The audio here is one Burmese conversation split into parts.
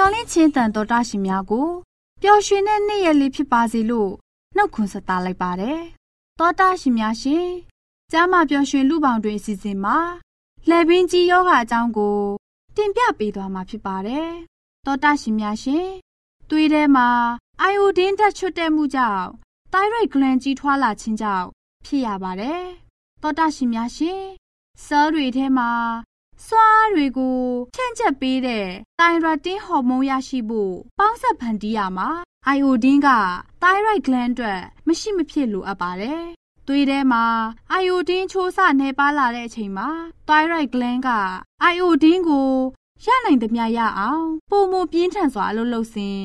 စိတ်ပိုင်ပျော်လင့်ချင်းတန်တော်တာရှင်များကိုပျော်ရွှင်တဲ့နေ့ရက်လေးဖြစ်ပါစေလို့နှုတ်ခွန်းဆက်သလိုက်ပါတယ်တော်တာရှင်များရှင်ကျမ်းမာပျော်ရွှင်လူပေါင်းတွင်အစီအစဉ်မှာလှည့်ပင်းကြီးယောဂအကြောင်းကို တင်ပြပေးသွားမှာဖြစ်ပါတယ်တော်တာရှင်များရှင်သွေးထဲမှာအိုင်ယိုဒင်းဓာတ်ချွတ်တဲ့မှုကြောင့်သိုင်းရိုက်ဂလန်ကြီးထွာလာခြင်းကြောင့်ဖြစ်ရပါတယ်။သောတာရှင်များရှင်ဆဲလ်တွေထဲမှာ စွားတွေကိုဖြန့်ချက်ပေးတဲ့တိုင်ရတင်းဟော်မုန်းရရှိဖို့ပေါင်းဆက်ဖန်တီးရမှာအိုင်အိုဒင်းက thyroid gland အတွက်မရှိမဖြစ်လိုအပ်ပါတယ်။သွေးထဲမှာအိုင်အိုဒင်းချိုးစနေပါလာတဲ့အချိန်မှာ thyroid gland ကအိုင်အိုဒင်းကိုရနိုင်သမျှရအောင်ပုံမပြင်းထန်စွာအလုပ်လုပ်စဉ်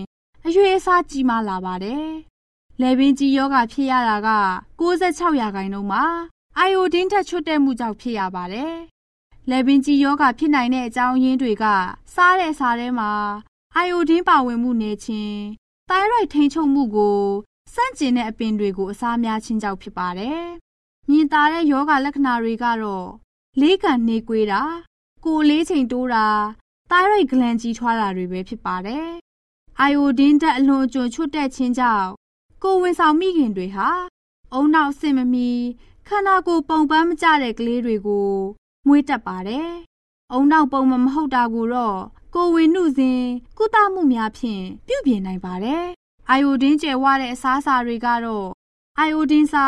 အရွေးအစားကြီးမားလာပါတယ်လယ်ပင်ကြီးယောဂဖြစ်ရတာက66ရာခိုင်နှုန်းမှာအိုင်အိုဒင်းထက်ချွတ်တဲ့မှုကြောင့်ဖြစ်ရပါတယ်။ လယ်ပင်ကြီးယောဂဖြစ်နိုင်တဲ့အကြောင်းရင်းတွေက စားတဲ့စားထဲမှာအိုင်အိုဒင်းပါဝင်မှုနေခြင်း၊သိုင်းရိုက်ထိန်ချုပ်မှုကိုစန့်ကျင်တဲ့အပင်တွေကိုအစားများခြင်းကြောင့်ဖြစ်ပါတယ်။မြင်သာတဲ့ယောဂလက္ခဏာတွေကတော့လေးကန်နှေးကွေးတာ၊ကိုယ်လေးချိန်တိုးတာ၊သိုင်းရိုက်ဂလန်ကြီးထွားတာတွေပဲဖြစ်ပါတယ်။အိုင်အိုဒင်းတက်အလွန်အကျွံချွတ်တဲ့ခြင်းကြောင့်ကိုဝန်ဆောင်မိခင်တွေဟာအုံနောက်ဆင်မမီခန္ဓာကိုယ်ပုံပန်းမကျတဲ့ကလေးတွေကို မွေးတက်ပါတယ်။အုံနောက်ပုံမမဟုတ်တာကိုတော့ကိုဝင်နှုစဉ်ကုသမှုများဖြင့်ပြုပြင်နိုင်ပါတယ်။အိုင်ယိုဒင်းကျယ်ဝတဲ့အစားအစာတွေကတော့အိုင်ယိုဒင်းစာ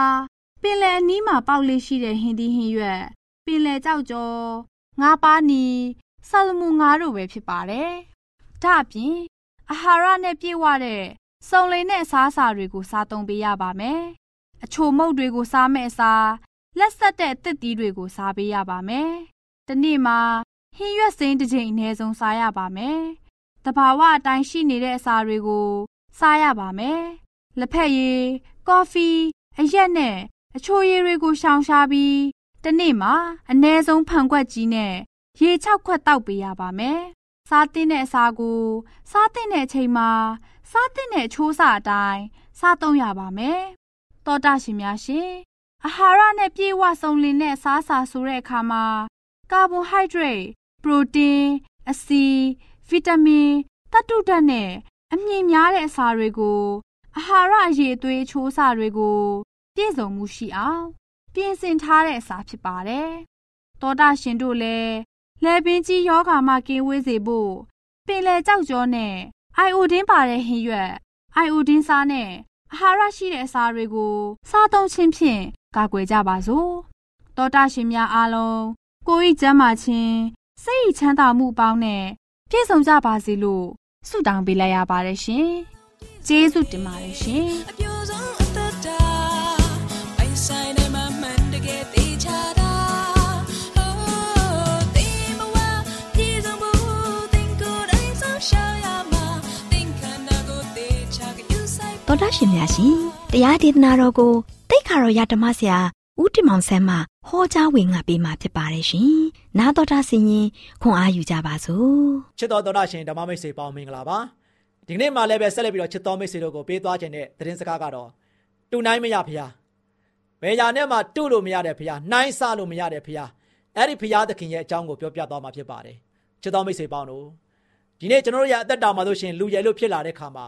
ပင်လယ်အနီးမှာပေါက်လေးရှိတဲ့ဟင်းသီးဟင်းရွက်ပင်လယ်ကြောက်ကြောငါးပါးနီဆာလမူငါးတို့ပဲဖြစ်ပါတယ်။ဒါ့အပြင်အာဟာရနဲ့ပြည့်ဝတဲ့စုံလင်တဲ့အစားအစာတွေကိုစားသုံးပေးရပါမယ်။အချိုမုတ်တွေကိုစားမဲ့အစား လက်ဆက်တဲ့အသစ်သီးတွေကိုစားပေးရပါမယ်။တနေ့မှာဟင်းရွက်စိမ်းတစ်ချိန်အနည်းဆုံးစားရပါမယ်။တဘာဝအတိုင်းရှိနေတဲ့အစာတွေကိုစားရပါမယ်။လက်ဖက်ရည်၊ကော်ဖီအရက်နဲ့အချိုရည်တွေကိုရှောင်ရှားပြီးတနေ့မှာအနည်းဆုံးဖန်ခွက်ကြီးနဲ့ရေ၆ခွက်တောက်ပေးရပါမယ်။စားတဲ့အစာကိုစားတဲ့အချိန်မှာစားတဲ့အချိုးစာအတိုင်းစားသုံးရပါမယ်။တောတာရှင်များရှင် အာဟာရနဲ့ပြည့်ဝစုံလင်တဲ့စားစာဆိုတဲ့အခါမှာကာဗွန်ဟိုက်ဒရိတ်၊ပရိုတင်း၊အဆီ၊ဗီတာမင်၊သတ္တုဓာတ်နဲ့အမြင့်များတဲ့အစာတွေကိုအာဟာရအရေးအသွေးချိုးစာတွေကို ပြည့်စုံမှုရှိအောင် ပြင်ဆင်ထားတဲ့အစာဖြစ်ပါတယ်။သောတာရှင်တို့လည်းလဲပင်ကြီးယောဂါမှကင်းဝေးစေဖို့ပင်လယ်ကြောက်ကြောနဲ့အိုင်အိုဒင်းပါတဲ့ဟင်းရွက်အိုင်အိုဒင်းစားနဲ့အာဟာရရှိတဲ့အစာတွေကို စားသုံးခြင်းဖြင့် ကာကွယ်ကြပါစို့တောတာရှင်များအားလုံးကိုယ်ဤကျမ်းမာခြင်းစိတ်ဤချမ်းသာမှုပေါင်းနဲ့ပြည့်စုံကြပါစေလို့ဆုတောင်းပေးလိုက်ရပါတယ်ရှင်ကျေးဇူးတင်ပါတယ်ရှင် တော်တာရှင်များရှင်တရားဒေသနာတော်ကိုတိတ်ခါတော်ရဓမ္မဆရာဦးတင်မောင်ဆန်းမှဟောကြားဝင်ငါပေးมาဖြစ်ပါတယ်ရှင်။နာတော်တာဆင်ရင်ခွန်အားယူကြပါစို့။ချစ်တော်တော်တာရှင်ဓမ္မမိတ်ဆွေပေါင်းမင်္ဂလာပါ။ဒီကနေ့မှလည်းပဲဆက်လက်ပြီးတော့ချစ်တော်မိတ်ဆွေတို့ကိုပေးသွားခြင်းတဲ့သတင်းစကားကတော့တူနိုင်မရဖျား။ဘယ်ရာနဲ့မှတူလို့မရတဲ့ဖျား။နိုင်ဆလို့မရတဲ့ဖျား။အဲ့ဒီဖျားသခင်ရဲ့အကြောင်းကိုပြောပြသွားမှာဖြစ်ပါတယ်။ချစ်တော်မိတ်ဆွေပေါင်းတို့ဒီနေ့ကျွန်တော်တို့ရဲ့အသက်တာမှာဆိုရှင်လူရည်လို့ဖြစ်လာတဲ့ခါမှာ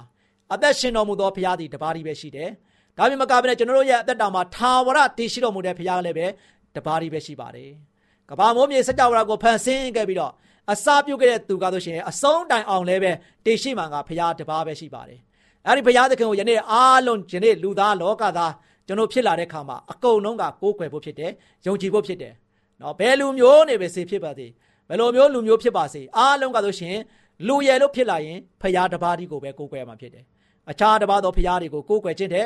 အသက်ရှင်တော်မူသောဘုရားသည်တပါးတည်းပဲရှိတယ်။ဒါပြင်မကဘဲနဲ့ကျွန်တော်တို့ရဲ့အသက်တာမှာထာဝရတည်ရှိတော်မူတဲ့ဘုရားလည်းပဲတပါးတည်းပဲရှိပါတယ်။ကဘာမိုးမြေစကြဝဠာကိုဖန်ဆင်းခဲ့ပြီးတော့အစာပြုတ်ခဲ့တဲ့သူကဆိုရှင်အဆုံးတိုင်အောင်လည်းပဲတည်ရှိမှန်ကဘုရားတပါးပဲရှိပါတယ်။အဲဒီဘုရားသခင်ကိုယနေ့အားလုံးယနေ့လူသားလောကသားကျွန်တော်ဖြစ်လာတဲ့ခါမှာအကုန်လုံးကကိုးကွယ်ဖို့ဖြစ်တယ်။ယုံကြည်ဖို့ဖြစ်တယ်။နော်ဘယ်လူမျိုးနေပဲစေဖြစ်ပါသေးဘယ်လိုမျိုးလူမျိုးဖြစ်ပါစေအားလုံးကဆိုရှင်လူရယ်လို့ဖြစ်လာရင်ဖရာတပါးဒီကိုပဲကိုးကွယ်မှာဖြစ်တယ်။ အခြားတစ်ပါးသောဖရားတွေကိုကိုးကွယ်ခြင်းတဲ့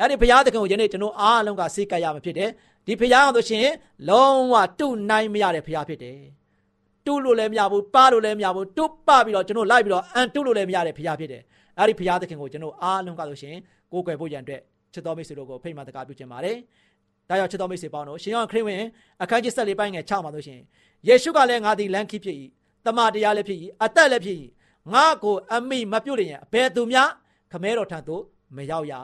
အဲ့ဒီဖရားသခင်ကိုယနေ့ကျွန်တော်အားလုံးကစိတ်ကရမှာဖြစ်တယ်ဒီဖရားဆိုရှင်လုံးဝတုနိုင်မရတဲ့ဖရားဖြစ်တယ်တုလို့လည်းမရဘူးပါလို့လည်းမရဘူးတုပပြီးတော့ကျွန်တော်လိုက်ပြီးတော့အန်တုလို့လည်းမရတဲ့ဖရားဖြစ်တယ်အဲ့ဒီဖရားသခင်ကိုကျွန်တော်အားလုံးကဆိုရှင်ကိုးကွယ်ဖို့ရန်အတွက်ချစ်တော်မိတ်ဆွေတို့ကိုဖိတ်မှတကားပြုခြင်းပါတယ်ဒါကြောင့်ချစ်တော်မိတ်ဆွေပေါင်းတို့ရှင်ယောဟန်ခရစ်ဝင်အခန်းကြီး14ပိုင်းငယ်6မှာဆိုရှင်ယေရှုကလည်းငါသည်လမ်းခိဖြစ်၏တမန်တရားလည်းဖြစ်၏အသက်လည်းဖြစ်၏ငါကိုအမိမပြုတ်လျင်ဘယ်သူများ ခမဲတော်ထံသို့မရောက်ရ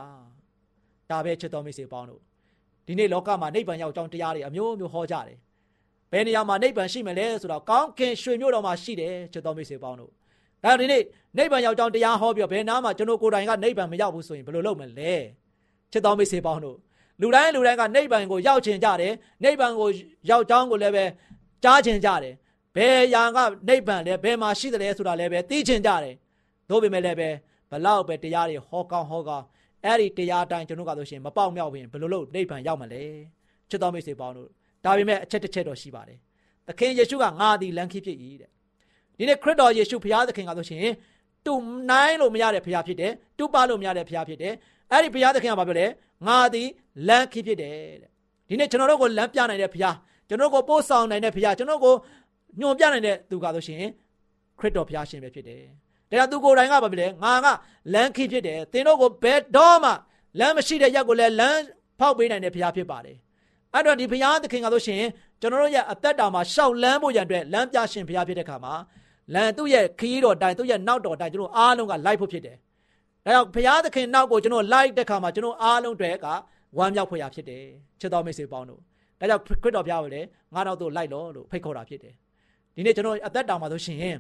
ဒါပဲချစ်တော်မိတ်ဆွေပေါင်းတို့ဒီနေ့လောကမှာနိဗ္ဗာန်ရောက်ကြောင်းတရားတွေအမျိုးမျိုးဟောကြတယ်ဘယ်နေရာမှာနိဗ္ဗာန်ရှိမလဲဆိုတော့ကောင်းကင်ရွှေမြို့တော်မှာရှိတယ်ချစ်တော်မိတ်ဆွေပေါင်းတို့ဒါဒီနေ့နိဗ္ဗာန်ရောက်ကြောင်းတရားဟောပြီးတော့ဘယ်နားမှာကျွန်တော်ကိုယ်တိုင်ကနိဗ္ဗာန်မရောက်ဘူးဆိုရင်ဘယ်လိုလုပ်မလဲချစ်တော်မိတ်ဆွေပေါင်းတို့လူတိုင်းလူတိုင်းကနိဗ္ဗာန်ကိုရောက်ချင်ကြတယ်နိဗ္ဗာန်ကိုရောက်ကြောင်းကိုလည်းပဲကြားချင်ကြတယ်ဘယ်ရာကနိဗ္ဗာန်လဲဘယ်မှာရှိတယ်လဲဆိုတာလည်းပဲသိချင်ကြတယ်တို့ပေမဲ့လည်းပဲ ဘလောက်ပဲတရားတွေဟောကောင်းဟောကောင်းအဲ့ဒီတရားတိုင်းကျွန်တော်ကဆိုရှင်မပေါက်မြောက်ရင်ဘယ်လိုလုပ်နိဗ္ဗာန်ရောက်မလဲချစ်တော်မိတ်ဆွေပေါင်းတို့ဒါပေမဲ့အချက်တစ်ချက်တော့ရှိပါတယ်သခင်ယေရှုကငါသည်လမ်းခီးဖြစ်၏တဲ့ဒီနေ့ခရစ်တော်ယေရှုဘုရားသခင်ကဆိုရှင်တူနိုင်လို့မရတဲ့ဘုရားဖြစ်တယ်တူပါလို့မရတဲ့ဘုရားဖြစ်တယ်အဲ့ဒီဘုရားသခင်ကဘာပြောလဲငါသည်လမ်းခီးဖြစ်တယ်တဲ့ဒီနေ့ကျွန်တော်တို့ကိုလမ်းပြနိုင်တဲ့ဘုရားကျွန်တော်တို့ကိုပို့ဆောင်နိုင်တဲ့ဘုရားကျွန်တော်တို့ကိုညွှန်ပြနိုင်တဲ့သူကဆိုရှင်ခရစ်တော်ဘုရားရှင်ပဲဖြစ်တယ် ဒါသူကိုယ်တိုင်ကဘာဖြစ်လဲငါကလမ်းခိဖြစ်တယ်သင်တို့ကိုဘယ်တော့မှလမ်းမရှိတဲ့ရက်ကိုလည်းလမ်းဖောက်ပေးနိုင်တဲ့ဘုရားဖြစ်ပါတယ်အဲ့တော့ဒီဘုရားသခင်ကဆိုရှင်ကျွန်တော်တို့ရဲ့အသက်တာမှာရှောက်လန်းဖို့ရန်အတွက်လမ်းပြရှင်ဘုရားဖြစ်တဲ့ခါမှာလမ်းသူ့ရဲ့ခရီးတော်တိုင်သူ့ရဲ့နောက်တော်တိုင်ကျွန်တော်အားလုံးကလိုက်ဖို့ဖြစ်တယ်ဒါကြောင့်ဘုရားသခင်နောက်ကိုကျွန်တော်လိုက်တဲ့ခါမှာကျွန်တော်အားလုံးတွေကဝမ်းမြောက်ဖွယ်ရာဖြစ်တယ်ချစ်တော်မိတ်ဆွေပေါင်းတို့ဒါကြောင့်ခရစ်တော်ဘုရားကိုလည်းငါနောက်တို့လိုက်လို့လို့ဖိတ်ခေါ်တာဖြစ်တယ်ဒီနေ့ကျွန်တော်အသက်တာမှာဆိုရှင်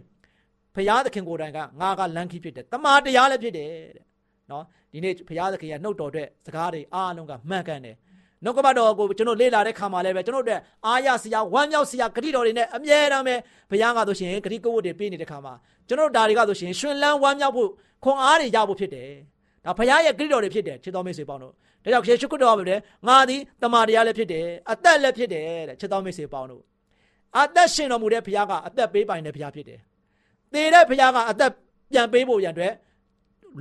ဖရာသခင်ကိုယ်တိုင်ကငါကလမ်းခီးဖြစ်တယ်တမာတရားလည်းဖြစ်တယ်တဲ့နော်ဒီနေ့ဖရာသခင်ရဲ့နှုတ်တော်အတွက်စကားတွေအားလုံးကမှန်ကန်တယ်နှုတ်ကပတ်တော်ကိုကျွန်တော်လေ့လာတဲ့ခါမှာလည်းပဲကျွန်တော်တို့အားရစရာဝမ်းမြောက်စရာဂတိတော်တွေနဲ့အမြဲတမ်းပဲဘုရားကဆိုရှင်ဂတိကဝတ်တွေပေးနေတဲ့ခါမှာကျွန်တော်တို့ဒါတွေကဆိုရှင်ရှင်လန်းဝမ်းမြောက်ဖို့ခွန်အားတွေရဖို့ဖြစ်တယ်ဒါဘုရားရဲ့ဂတိတော်တွေဖြစ်တယ်ချစ်တော်မိတ်ဆွေပေါင်းတို့ဒါကြောင့်ယေရှုခရစ်တော်ကပြောတယ်ငါသည်တမန်တရားလည်းဖြစ်တယ်အသက်လည်းဖြစ်တယ်တဲ့ချစ်တော်မိတ်ဆွေပေါင်းတို့အသက်ရှင်တော်မူတဲ့ဘုရားကအသက်ပေးပိုင်တဲ့ဘုရားဖြစ်တယ် သေတဲ့ဘုရားကအသက်ပြန်ပေးဖို့ရန်အတွက်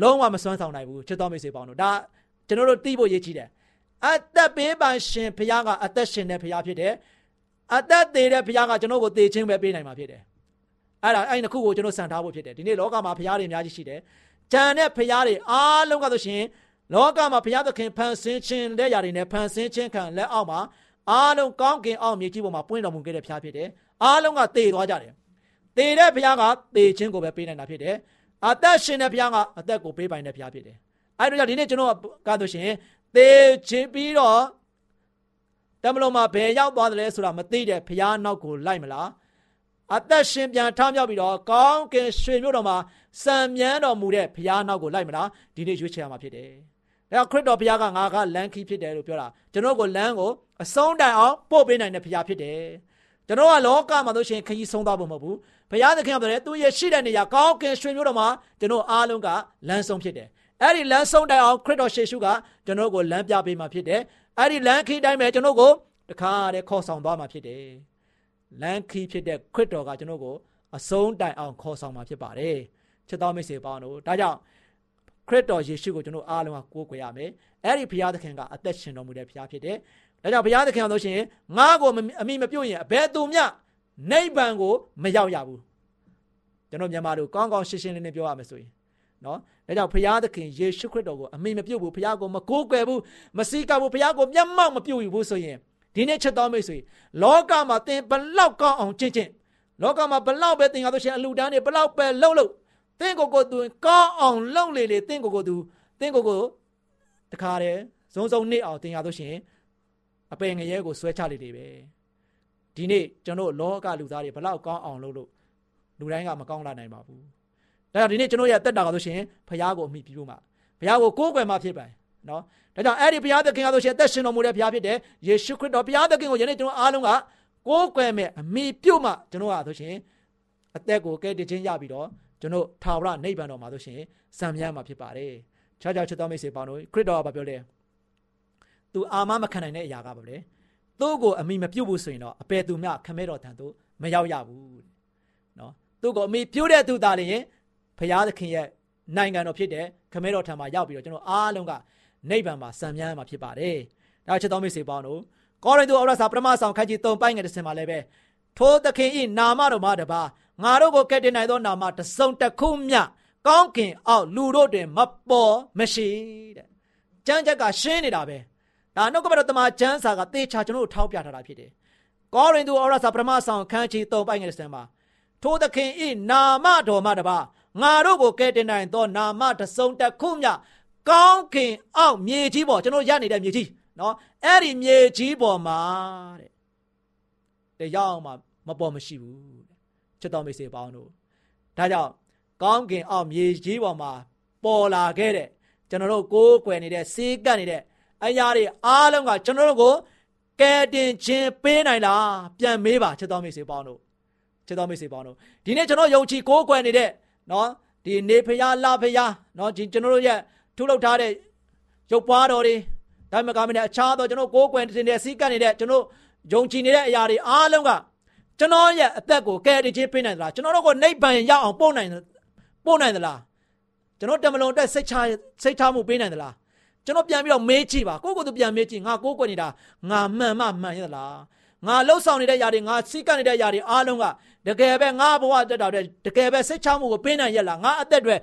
လုံးဝမစွမ်းဆောင်နိုင်ဘူးချစ်တော်မိတ်ဆွေပေါင်းတို့ဒါကျွန်တော်တို့သိဖို့ရည်ကြီးတယ်အသက်ပေးပါရှင်ဘုရားကအသက်ရှင်တဲ့ဘုရားဖြစ်တယ်အသက်သေးတဲ့ဘုရားကကျွန်တော်ကိုသေခြင်းပဲပေးနိုင်မှာဖြစ်တယ်အဲ့ဒါအဲ့ဒီခုကိုကျွန်တော်စံထားဖို့ဖြစ်တယ်ဒီနေ့လောကမှာဘုရားတွေအများကြီးရှိတယ်ဂျန်တဲ့ဘုရားတွေအားလုံးကဆိုရှင်လောကမှာဘုရားသခင်ဖန်ဆင်းခြင်းတဲ့ຢာတွေနဲ့ဖန်ဆင်းခြင်းခံလက်အောက်မှာအားလုံးကောင်းကင်အောက်မြေကြီးပေါ်မှာပွင့်တော်မူခဲ့တဲ့ဘုရားဖြစ်တယ်အားလုံးကသေသွားကြတယ် သေတဲ့ဘုရားကသေခြင်းကိုပဲပေးနိုင်တာဖြစ်တယ်အသက်ရှင်တဲ့ဘုရားကအသက်ကိုပေးပိုင်တဲ့ဘုရားဖြစ်တယ်အဲဒါကြောင့်ဒီနေ့ကျွန်တော်ကဆိုရှင်သေခြင်းပြီးတော့တမလုံးမှာဘယ်ရောက်သွားတယ်လဲဆိုတာမသိတဲ့ဖျားနောက်ကိုလိုက်မလားအသက်ရှင်ပြန်ထမြောက်ပြီးတော့ကောင်းကင်ရွှေမြို့တော်မှာစံမြန်းတော်မူတဲ့ဖျားနောက်ကိုလိုက်မလားဒီနေ့ရွေးချယ်ရမှာဖြစ်တယ်။ဒါခရစ်တော်ဘုရားကငါကလမ်းခီးဖြစ်တယ်လို့ပြောတာကျွန်တော်ကိုလမ်းကိုအဆုံးတိုင်အောင်ပို့ပေးနိုင်တဲ့ဘုရားဖြစ်တယ်။ ကျွန်တော်ကလောကမှာဆိုရှင်ခရီးဆုံးသွားဖို့မဟုတ်ဘူး။ဘုရားသခင်ကပြောတယ်သူရဲ့ရှိတဲ့နေရာကောင်းကင်ရွှေမြို့တော်မှာကျွန်တော်အားလုံးကလမ်းဆုံးဖြစ်တယ်။အဲ့ဒီလမ်းဆုံးတိုင်အောင်ခရစ်တော်ရှေရှုကကျွန်တော်ကိုလမ်းပြပေးမှာဖြစ်တယ်။အဲ့ဒီလမ်းခီးတိုင်းပဲကျွန်တော်ကိုတခါတည်းခေါ်ဆောင်သွားမှာဖြစ်တယ်။လမ်းခီးဖြစ်တဲ့ခရစ်တော်ကကျွန်တော်ကိုအဆုံးတိုင်အောင်ခေါ်ဆောင်မှာဖြစ်ပါတယ်။ချစ်တော်မိတ်ဆွေပေါင်းတို့ဒါကြောင့်ခရစ်တော်ယေရှုကိုကျွန်တော်အားလုံးကကိုးကွယ်ရမယ်။အဲ့ဒီဘုရားသခင်ကအသက်ရှင်တော်မူတဲ့ဘုရားဖြစ်တယ်။ ဒါကြောင့်ဘုရားသခင်ဆိုရှင်ငါ့ကိုအမိမပြုတ်ရင်အဘယ်သူမျှနိဗ္ဗာန်ကိုမရောက်ရဘူး။ကျွန်တော်မြန်မာတို့ကောင်းကောင်းရှင်းရှင်းလင်းလင်းပြောရမယ်ဆိုရင်နော်ဒါကြောင့်ဘုရားသခင်ယေရှုခရစ်တော်ကိုအမိမပြုတ်ဘူးဘုရားကိုမကိုးကွယ်ဘူးမစည်းကပ်ဘူးဘုရားကိုမျက်မှောက်မပြုတ်ဘူးဆိုရင်ဒီနေ့ချက်တော်မိတ်ဆွေလောကမှာသင်ဘလောက်ကောင်းအောင်ကျင့်ကျင့်လောကမှာဘလောက်ပဲသင်ရလို့ရှိရင်အလူတန်းတွေဘလောက်ပဲလှုပ်လှုပ်သင်ကိုယ်ကိုယ်သူကောင်းအောင်လှုပ်လေလေသင်ကိုယ်ကိုယ်သူသင်ကိုယ်ကိုတခါတည်းစုံစုံနစ်အောင်သင်ရလို့ရှိရင် အပယ်ငရဲကိုဆွဲချလေလေပဲဒီနေ့ကျွန်တော်လောကလူသားတွေဘလောက်ကောင်းအောင်လှုပ်လို့လူတိုင်းကမကောင်းလာနိုင်ပါဘူးဒါကြောင့်ဒီနေ့ကျွန်တော်ရဲ့တက်တာကဆိုရှင်ဖះကိုအမိပြုလို့မှာဖះကိုကိုးကွယ်မှဖြစ်ပါနော်ဒါကြောင့်အဲ့ဒီဘုရားသခင်ကဆိုရှင်အသက်ရှင်တော်မူတဲ့ဘုရားဖြစ်တယ်ယေရှုခရစ်တော်ဘုရားသခင်ကိုယနေ့ကျွန်တော်အားလုံးကကိုးကွယ်မဲ့အမိပြုတ်မှကျွန်တော်ကဆိုရှင်အသက်ကိုကဲတခြင်းရပြီးတော့ကျွန်တော်ထာဝရနိဗ္ဗာန်တော်မှာဆိုရှင်စံမြန်းမှာဖြစ်ပါတယ်ခြားခြားချစ်တော်မိတ်ဆွေပေါင်းတို့ခရစ်တော်ကပြောတယ် သူအာမမခံနိုင်တဲ့အရာကပါလေသူ့ကိုအမိမပြုတ်ဘူးဆိုရင်တော့အပေသူမြခမဲတော်တန်တို့မရောက်ရဘူးနော်သူ့ကိုအမိပြုတ်တဲ့သူသားလည်းဘုရားသခင်ရဲ့နိုင်ငံတော်ဖြစ်တဲ့ခမဲတော်ထံမှာရောက်ပြီးတော့ကျွန်တော်အားလုံးကနိဗ္ဗာန်မှာစံမြန်းမှာဖြစ်ပါတယ်။ဒါချစ်တော်မိတ်ဆွေပေါင်းတို့ကောရိန္သုဩရစာပထမဆောင်ခန်းကြီး3ပိုင်းငယ်တစ်စင်မှာလည်းပဲထိုသခင်ဤနာမတော်မှာတပါငါတို့ကိုကယ်တင်နိုင်သောနာမတစုံတစ်ခုမျှကောင်းကင်အောက်လူတို့တွင်မပေါ်မရှိတဲ့။ကျမ်းချက်ကရှင်းနေတာပဲ။ ဒါနှုတ်ကပတော်တမန်ကျမ်းစာကသေချာကျွန်တော်တို့ထောက်ပြထားတာဖြစ်တယ်။ကောရိန္သုဩရစာပထမဆောင်ခန်းကြီး3ပိုင်းငယ်တစ်စင်မှာထိုသခင်ဤနာမတော်မှာတပါငါတို့ကိုကယ်တင်နိုင်သောနာမတစုံတစ်ခုမျှကောင်းကင်အောက်မြေကြီးပေါ်ကျွန်တော်ရနေတဲ့မြေကြီးနော်အဲ့ဒီမြေကြီးပေါ်မှာတဲ့တရားအောင်မှမပေါ်မရှိဘူးတဲ့ချစ်တော်မိတ်ဆွေပေါင်းတို့ဒါကြောင့်ကောင်းကင်အောက်မြေကြီးပေါ်မှာပေါ်လာခဲ့တဲ့ကျွန်တော်တို့ကိုးကွယ်နေတဲ့စေးကပ်နေတဲ့ အရာတွေအားလုံးကကျွန်တော်တို့ကိုကယ်တင်ခြင်းပေးနိုင်လားပြန်မေးပါချစ်တော်မိတ်ဆွေပေါင်းတို့ချစ်တော်မိတ်ဆွေပေါင်းတို့ဒီနေ့ကျွန်တော်ယုံကြည်ကိုးကွယ်နေတဲ့နော်ဒီနေဖျားလာဖျားနော်ဒီကျွန်တော်တို့ရဲ့ထုတ်လုပ်ထားတဲ့ရုပ်ပွားတော်တွေဒါမှမကမနဲ့အခြားသောကျွန်တော်ကိုးကွယ်နေတဲ့စီးကပ်နေတဲ့ကျွန်တော်ယုံကြည်နေတဲ့အရာတွေအားလုံးကကျွန်တော်ရဲ့အသက်ကိုကယ်တင်ခြင်းပေးနိုင်သလားကျွန်တော်တို့ကိုနိဗ္ဗာန်ရောက်အောင်ပို့နိုင်ပို့နိုင်သလားကျွန်တော်တမလွန်အတွက်စိတ်ချစိတ်ထားမှုပေးနိုင်သလား ကျွန်တော်ပြန်ပြီးတော့မေးကြည့်ပါကိုယ့်ကိုယ်သူပြန်မေးကြည့်ငါကိုးကွယ်နေတာငါမှန်မှမှန်ရသလားငါလှုပ်ဆောင်နေတဲ့ຢာတွေငါစီးကပ်နေတဲ့ຢာတွေအားလုံးကတကယ်ပဲငါဘဝတက်တော်တဲ့တကယ်ပဲစိတ်ချမှုကိုပေးနိုင်ရလားငါအသက်တွေ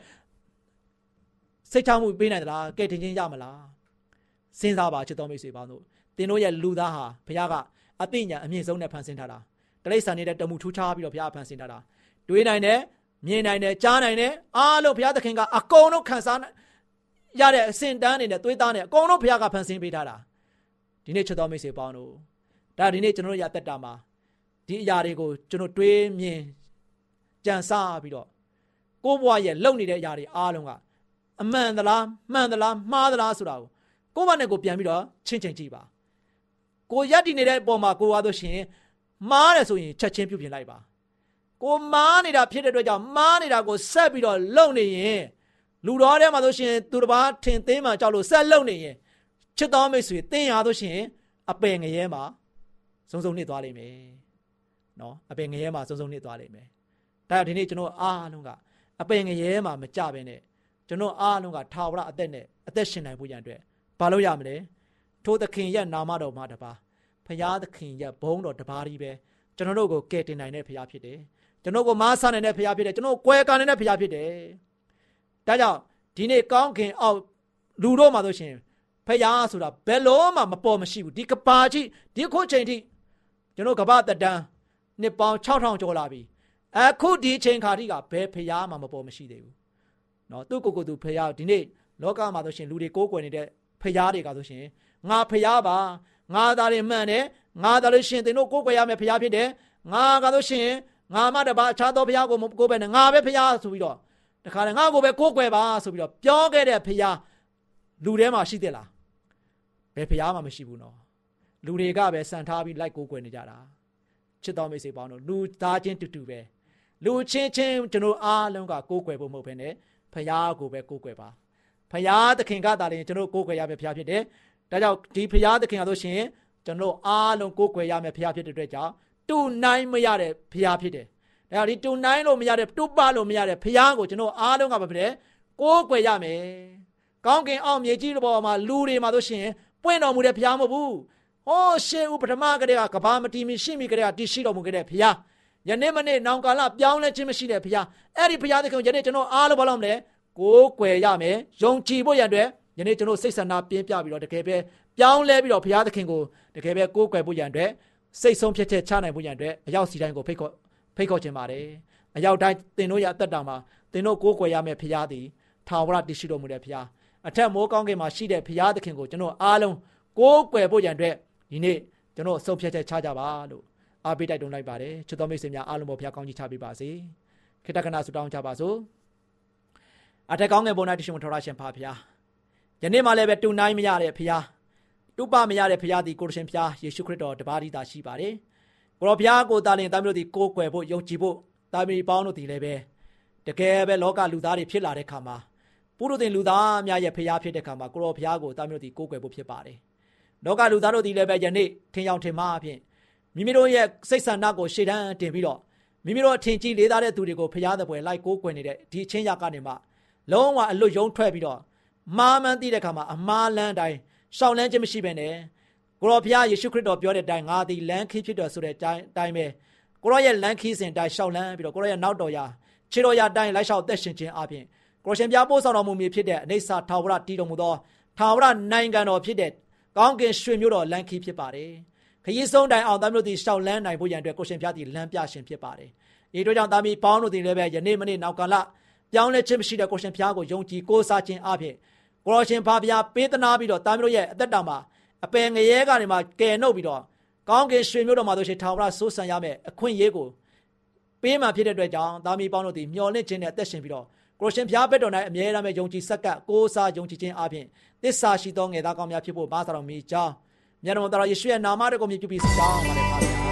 စိတ်ချမှုပေးနိုင်သလားကဲတင်ချင်းရမလားစဉ်းစားပါချစ်တော်မိတ်ဆွေပေါင်းတို့သင်တို့ရဲ့လူသားဟာဘုရားကအသိဉာဏ်အမြင့်ဆုံးနဲ့ဖန်ဆင်းထားတာတရိษံနေတဲ့တမှုထူးခြားပြီးတော့ဘုရားဖန်ဆင်းထားတာတွေးနိုင်တယ်မြင်နိုင်တယ်ကြားနိုင်တယ်အားလုံးဘုရားသခင်ကအကုန်လုံးခံစား ရတဲ့အစင်တန်းနေတဲ့သွေးသားနဲ့အကုန်လုံးဘုရားကဖန်ဆင်းပေးထားတာဒီနေ့ချစ်တော်မိတ်ဆွေပေါင်းတို့ဒါဒီနေ့ကျွန်တော်တို့ရသက်တာမှာဒီအရာတွေကိုကျွန်တော်တွေးမြင်ကြံစားပြီးတော့ကိုယ့်ဘဝရဲ့လုံနေတဲ့အရာတွေအားလုံးကအမှန်သလားမှန်သလားမှားသလားဆိုတာကိုကိုယ့်ဘာနဲ့ကိုပြန်ပြီးတော့ချင်းချင်းကြည့်ပါကိုရက်တည်နေတဲ့အပေါ်မှာကိုရတော့ရှင်မှားတယ်ဆိုရင်ချက်ချင်းပြုပြင်လိုက်ပါကိုမားနေတာဖြစ်တဲ့အတွက်ကြောင့်မားနေတာကိုဆက်ပြီးတော့လုံနေရင် လူတော်ထဲမှာဆိုရှင်သူတစ်ပါးထင်သေးမှကြောက်လို့ဆက်လုံနေရင်ချစ်တော်မိတ်ဆွေတင်းရတော့ရှင်အပယ်ငရဲမှာစုံစုံနှစ်သွားလိမ့်မယ်နော်အပယ်ငရဲမှာစုံစုံနှစ်သွားလိမ့်မယ်ဒါဒီနေ့ကျွန်တော်အားလုံးကအပယ်ငရဲမှာမကြဘဲနဲ့ကျွန်တော်အားလုံးကထာဝရအသက်နဲ့အသက်ရှင်နိုင်ဖို့ရန်အတွက်ဘာလို့ရမလဲထိုသခင်ရဲ့နာမတော်မှာတပါဖရာသခင်ရဲ့ဘုန်းတော်တပါးကြီးပဲကျွန်တော်တို့ကိုကယ်တင်နိုင်တဲ့ဖရာဖြစ်တယ်ကျွန်တော်ကိုမားဆနိုင်တဲ့ဖရာဖြစ်တယ်ကျွန်တော်ကွယ်ကာနိုင်တဲ့ဖရာဖြစ်တယ် ဒါကြောင့်ဒီနေ့ကောင်းခင်အောက်လူတို့မှာဆိုရှင်ဖရာဆိုတာဘယ်လို့မှမပေါ်မရှိဘူးဒီကပါကြီးဒီခုချိန်ထိကျွန်တော်ကဘာတက်တန်းနှစ်ပေါင်း6000ကျော်လာပြီအခုဒီချိန်ခါထိကဘယ်ဖရာမှမပေါ်မရှိသေးဘူးနော်သူ့ကိုယ်ကိုယ်သူဖရာဒီနေ့လောကမှာဆိုရှင်လူတွေကိုးကွယ်နေတဲ့ဖရာတွေကဆိုရှင်ငါဖရာပါငါသားတွေမှန်တယ်ငါသားလို့ရှင်သင်တို့ကိုးကွယ်ရမယ်ဖရားဖြစ်တယ်ငါကလို့ရှင်ငါမှတပါအခြားသောဖရားကိုမကိုးပဲနဲ့ငါပဲဖရားဆိုပြီးတော့ တခါလေငါကိုပဲကိုးကွယ်ပါဆိုပြီးတော့ပြောခဲ့တဲ့ဖရားလူထဲမှာရှိသေးလားဘယ်ဖရားမှမရှိဘူးနော်လူတွေကပဲစံထားပြီးလိုက်ကိုးကွယ်နေကြတာချစ်တော်မိတ်ဆွေပေါင်းတို့လူသားချင်းတူတူပဲလူချင်းချင်းကျွန်တော်အားလုံးကကိုးကွယ်ဖို့မဟုတ်ဘဲနဲ့ဖရားကိုပဲကိုးကွယ်ပါဖရားသခင်ကသာလေကျွန်တော်ကိုးကွယ်ရမယ်ဖရားဖြစ်တယ်ဒါကြောင့်ဒီဖရားသခင်ကဆိုရှင်ကျွန်တော်အားလုံးကိုးကွယ်ရမယ်ဖရားဖြစ်တဲ့အတွက်ကြောင့်တူနိုင်မရတဲ့ဖရားဖြစ်တယ် ဒါကြောင့်ဒီတူနိုင်လို့မရတဲ့တူပလို့မရတဲ့ဖရားကိုကျွန်တော်အားလုံးကပဲဖြစ်တယ်ကိုးကွယ်ရမယ်ကောင်းကင်အောင်မြေကြီးတွေပေါ်မှာလူတွေမှာဆိုရှင်ပွင့်တော်မူတဲ့ဖရားမဟုတ်ဘူးဟောရှေးဦးပထမကတည်းကကဘာမတီမီရှိမိကတည်းကတည်ရှိတော်မူခဲ့တဲ့ဖရားယနေ့မနေ့နောင်ကာလပြောင်းလဲခြင်းမရှိတဲ့ဖရားအဲ့ဒီဖရားသခင်ယနေ့ကျွန်တော်အားလုံးဘာလို့မလဲကိုးကွယ်ရမယ်ယုံကြည်ဖို့ရန်အတွက်ယနေ့ကျွန်တော်စိတ်ဆန္ဒပြင်းပြပြီးတော့တကယ်ပဲပြောင်းလဲပြီးတော့ဘုရားသခင်ကိုတကယ်ပဲကိုးကွယ်ဖို့ရန်အတွက်စိတ်ဆုံးဖြတ်ချက်ချနိုင်ဖို့ရန်အတွက်အရောက်စီတိုင်းကိုဖိတ်ခေါ် ဖိတ်ခေါ်ခြင်းပါတယ်အရောက်တိုင်းသင်တို့ရအသက်တာမှာသင်တို့ကိုးကွယ်ရမယ့်ဘုရားသည်ထာဝရတည်ရှိတော်မူတဲ့ဘုရားအထက်မိုးကောင်းကင်မှာရှိတဲ့ဘုရားသခင်ကိုကျွန်တော်အားလုံးကိုးကွယ်ဖို့ရန်အတွက်ဒီနေ့ကျွန်တော်ဆုံးဖြတ်ချက်ချကြပါလို့အားပေးတိုက်တွန်းလိုက်ပါတယ်ချစ်တော်မိတ်ဆွေများအားလုံးပေါ်ဘုရားကောင်းကြီးချပေးပါစေခေတ္တကနာဆုတောင်းကြပါစို့အထက်ကောင်းငယ်ပေါ်၌တရှင်ထော်ရရှင်ဖာဘုရားယနေ့မှလည်းပဲတူနိုင်မရတဲ့ဘုရားတူပမရတဲ့ဘုရားသည်ကိုရရှင်ဘုရားယေရှုခရစ်တော်တပါးဒီသာရှိပါတယ် ကိုရောဘုရားကိုတာလင်တာမျိုးတို့သည်ကိုးကွယ်ဖို့ယုံကြည်ဖို့တာမီပေါင်းတို့သည်လည်းပဲတကယ်ပဲလောကလူသားတွေဖြစ်လာတဲ့ခါမှာပုရုသင်လူသားများရဲ့ဘုရားဖြစ်တဲ့ခါမှာကိုရောဘုရားကိုတာမျိုးတို့သည်ကိုးကွယ်ဖို့ဖြစ်ပါတယ်လောကလူသားတို့သည်လည်းပဲယနေ့ထင်ရောက်ထင်မှားအဖြစ်မိမိတို့ရဲ့စိတ်ဆန္ဒကိုရှေ့တန်းတင်ပြီးတော့မိမိတို့အထင်ကြီးလေးသားတဲ့သူတွေကိုဖျားတဲ့ပွဲလိုက်ကိုးကွယ်နေတဲ့ဒီချင်းရကနေမှလုံးဝအလွတ်ယုံထွက်ပြီးတော့မာမှန်းသိတဲ့ခါမှာအမားလန်းတိုင်းရှောင်းလန်းခြင်းမရှိဘဲနဲ့ ကိုရောဘုရားယေရှုခရစ်တော်ပြောတဲ့အတိုင်းငါသည်လမ်းခီးဖြစ်တော်ဆိုတဲ့အတိုင်းပဲကိုရောရဲ့လမ်းခီးစဉ်တိုင်းရှောင်းလန်းပြီးတော့ကိုရောရဲ့နောက်တော်ရာခြေတော်ရာတိုင်းလိုက်လျှောက်သက်ရှင်ခြင်းအပြင်ကိုရှင်ပြပို့ဆောင်တော်မူမည်ဖြစ်တဲ့အနေစာထာဝရတည်တော်မူသောထာဝရနိုင်ငံတော်ဖြစ်တဲ့ကောင်းကင်ရွှေမျိုးတော်လမ်းခီးဖြစ်ပါတယ်ခရီးဆုံးတိုင်အောင်သားမျိုးသည်ရှောက်လန်းနိုင်ဖို့ရန်အတွက်ကိုရှင်ပြသည်လမ်းပြရှင်ဖြစ်ပါတယ်ဒီတို့ကြောင့်သားမီးပေါင်းတို့သည်လည်းပဲယနေ့မနေ့နောက်ကာလပြောင်းလဲခြင်းမရှိတဲ့ကိုရှင်ဖျားကိုယုံကြည်ကိုးစားခြင်းအပြင်ကိုရောရှင်ဖာဖျားပေးသနာပြီးတော့တာမျိုးရဲ့အသက်တာမှာ အပယ်ငရဲကနေမှကယ်နှုတ်ပြီးတော့ကောင်းကင်ရွှေမျိုးတော်မှာဆိုရှင်ထာဝရဆိုးဆန်ရမယ်အခွင့်အရေးကိုပေးမှဖြစ်တဲ့အတွက်ကြောင့်တာမီပေါင်းတို့သည်မျှော်လင့်ခြင်းနဲ့အသက်ရှင်ပြီးတော့ကိုရှင်ဖျားဘက်တော်၌အမြဲတမ်းယုံကြည်စက္ကပ်ကိုးစားယုံကြည်ခြင်းအပြင်သစ္စာရှိသောငယ်သားကောင်းများဖြစ်ဖို့ဘာသာတော်မူကြောင်းမြတ်တော်တော်ယေရှုရဲ့နာမတော်ကိုမြည်ပြုပြီးစောင်းပါတယ်ပါဗျာ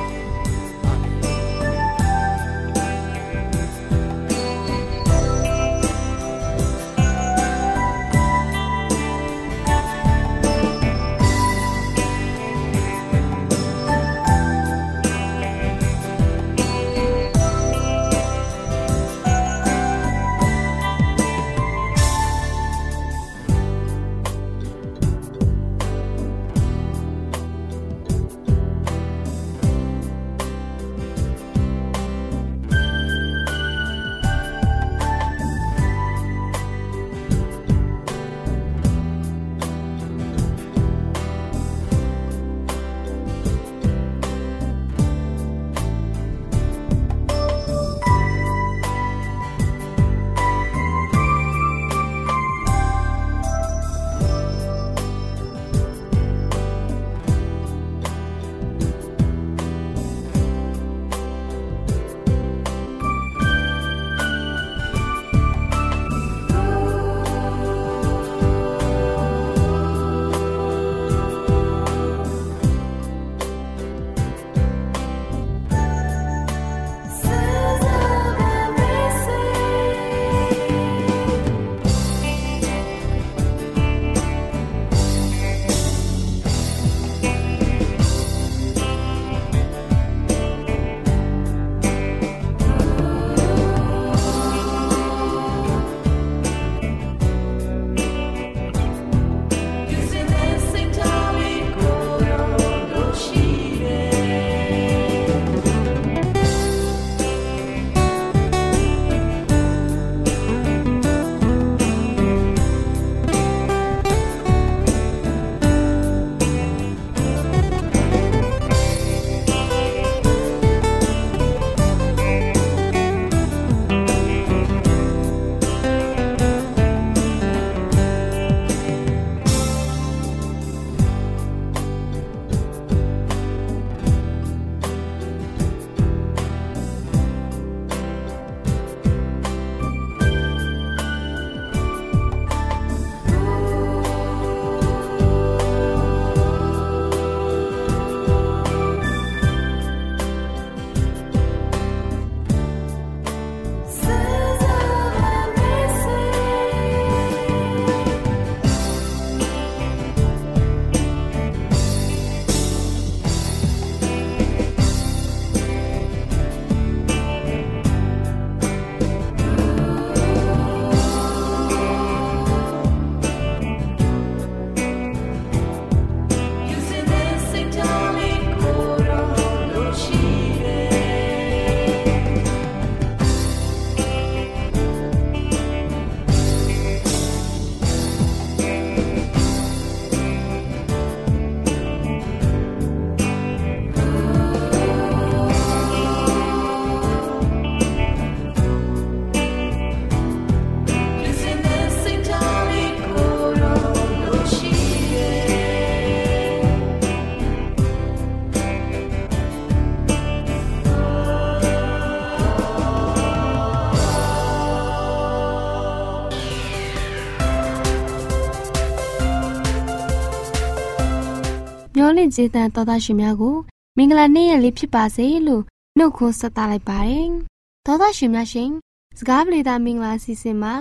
င့်ကျေးဇူးတော်သားရှင်များကိုမင်္ဂလာနေ့ရက်လေးဖြစ်ပါစေလို့နှုတ်ခွန်းဆက်သလိုက်ပါတယ်။တော်သားရှင်များရှင်စကားပရိသတ်မင်္ဂလာစီစဉ်မှာ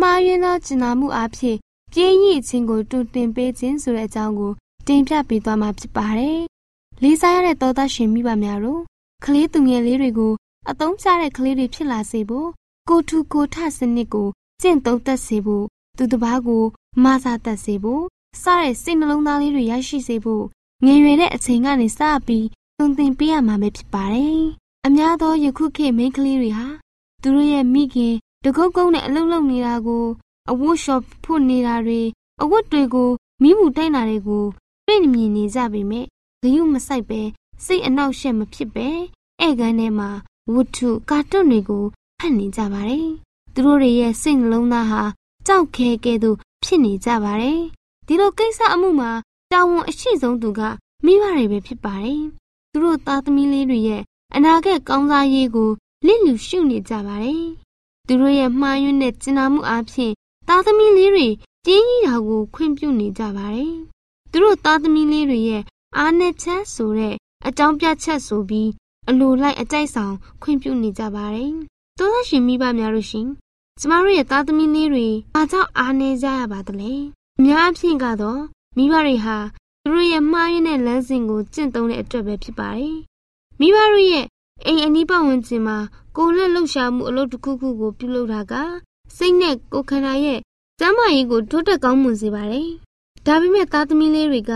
မှားယွင်းသောကျင်နာမှုအဖြစ်ပြင်းရည်ခြင်းကိုတူတင်ပေးခြင်းဆိုတဲ့အကြောင်းကိုတင်ပြပေးသွားမှာဖြစ်ပါတယ်။လေးစားရတဲ့တော်သားရှင်မိဘများတို့ကလေးသူငယ်လေးတွေကိုအသုံးချတဲ့ကလေးတွေဖြစ်လာစေဖို့ကိုထူကိုထစနစ်ကိုကျင့်သုံးတတ်စေဖို့သူတစ်ပါးကိုမဆာတတ်စေဖို့စတဲ့စိတ်နှလုံးသားလေးတွေရရှိစေဖို့ ငယ်ရွယ်တဲ့အချိန်ကနေစပြီးသွန်သင်ပေးရမှာပဲဖြစ်ပါတယ်။အများသောယခုခေတ်မိန်းကလေးတွေဟာသူတို့ရဲ့မိခင်တကုတ်ကုန်းနဲ့အလုပ်လုပ်နေတာကိုအဝတ်ရှော့ဖို့နေတာတွေအဝတ်တွေကိုမိမှုတိုက်တာတွေကိုတွေ့မြင်နေကြပေမဲ့ဂယုမဆိုင်ပဲစိတ်အနှောက်အယှက်မဖြစ်ပဲဧကန်ထဲမှာဝတ္ထုကာတွန်းတွေကိုဖတ်နေကြပါတယ်။သူတို့တွေရဲ့စိတ်နှလုံးသားဟာကြောက်ခဲကဲ့သို့ဖြစ်နေကြပါတယ်။ဒီလိုကိစ္စအမှုမှာ တာဝန်အရှိဆုံးသူကမိဘတွေပဲဖြစ်ပါတယ်။သူတို့သားသမီးလေးတွေရဲ့အနာဂတ်ကောင်းစားရေးကိုလစ်လျူရှုနေကြပါတယ်။သူတို့ရဲ့မှားယွင်းတဲ့ကျင်နာမှုအဖြစ်သားသမီးလေးတွေကျင်းကြီးတာကိုခွင့်ပြုနေကြပါတယ်။သူတို့သားသမီးလေးတွေရဲ့အားနည်းချက်ဆိုတဲ့အကြောင်းပြချက်ဆိုပြီးအလိုလိုက်အကြိုက်ဆောင်ခွင့်ပြုနေကြပါတယ်။သောသားရှင်မိဘများတို့ရှင်ကျမတို့ရဲ့သားသမီးလေးတွေဘာကြောင့်အားနည်းကြရပါသလဲ။အများအဖြစ်ကတော့ မိဘတွေဟာသူတို့ရဲ့မှားယွင်းတဲ့လမ်းစဉ်ကိုကျင့်သုံးတဲ့အတွက်ပဲဖြစ်ပါတယ်။မိဘတို့ရဲ့အိမ်အနီးပတ်ဝန်းကျင်မှာကိုယ်လက်လှုပ်ရှားမှုအလုပ်တစ်ခုခုကိုပြုလုပ်တာကစိတ်နဲ့ကိုယ်ခန္ဓာရဲ့ကျန်းမာရေးကိုထိုးတက်ကောင်းမွန်စေပါတယ်။ဒါပေမဲ့သားသမီးလေးတွေက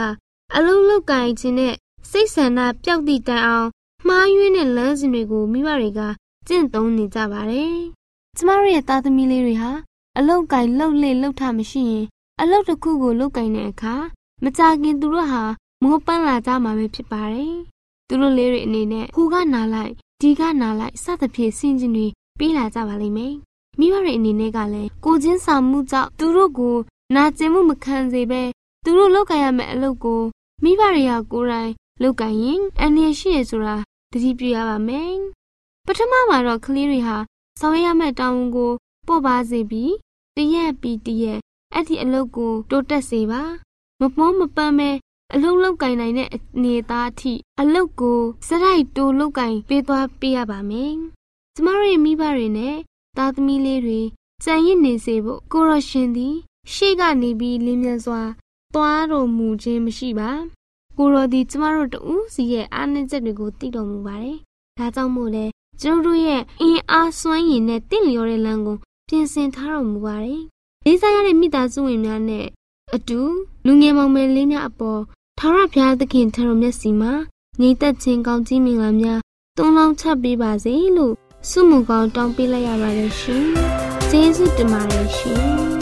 အလုံးလောက်ကင်ခြင်းနဲ့စိတ်ဆန္ဒပျောက်သည့်တိုင်အောင်မှားယွင်းတဲ့လမ်းစဉ်တွေကိုမိဘတွေကကျင့်သုံးနေကြပါတယ်။ကျမတို့ရဲ့သားသမီးလေးတွေဟာအလောက်ကင်လှုပ်လေလှုပ်ထမရှိရင် အလုပ်တစ်ခုကိုလုပ်ကင်တဲ့အခါမကြခင်သူတို့ဟာမောပန်းလာကြမှာပဲဖြစ်ပါတယ်။သူတို့လေးတွေအနေနဲ့ဟိုကနာလိုက်ဒီကနာလိုက်စသဖြင့်ဆင်ခြင်တွေပေးလာကြပါလိမ့်မယ်။မိဘတွေအနေနဲ့ကလည်းကိုချင်းဆောင်မှုကြောင့်သူတို့ကိုနာကျင်မှုမခံစေဘဲသူတို့လောက်ကင်ရမယ့်အလုပ်ကိုမိဘတွေကကိုယ်တိုင်လောက်ကင်ရင်အန္တရာယ်ရှိရဆိုတာတတိပြုရပါမယ်။ပထမမှာတော့ကလေးတွေဟာဆောင်ရမယ့်တောင်းဝန်ကိုပို့ပါစေပြီးတရက်ပြီးတရက် အဲ့ဒီအလုပ်ကိုတိုးတက်စေပါမမောမပန်းပဲအလုံးလောက်ကင်နိုင်တဲ့အနေသားအထိအလုတ်ကိုစရိုက်တိုလောက်ကင်ပေးသွားပေးရပါမယ်။ကျမတို့ရဲ့မိဘတွေနဲ့သားသမီးလေးတွေကြံရစ်နေစေဖို့ကိုရရှင်သည်ရှေ့ကနေပြီးလင်းမြန်စွာသွားတော်မူခြင်းမရှိပါ။ကိုရောဒီကျမတို့တူးစီရဲ့အားနည်းချက်တွေကိုသိတော်မူပါတယ်။ဒါကြောင့်မို့လဲကျတို့တို့ရဲ့အင်အားစွမ်းရည်နဲ့တင့်လျော်တဲ့လမ်းကိုပြင်ဆင်ထားတော်မူပါတယ်။ လေးစားရတဲ့မိသားစုဝင်များနဲ့အတူလူငယ်မောင်မယ်လေးများအပေါ်ထာဝရဘုရားသခင်ထံတော်မျက်စီမှာညီသက်ချင်းကောင်းကြီးမင်္ဂလာများတုံးလောင်းချပေးပါစေလို့ဆုမွန်ကောင်းတောင်းပေးလိုက်ရပါတယ်ရှင်။ကျေးဇူးတင်ပါတယ်ရှင်။။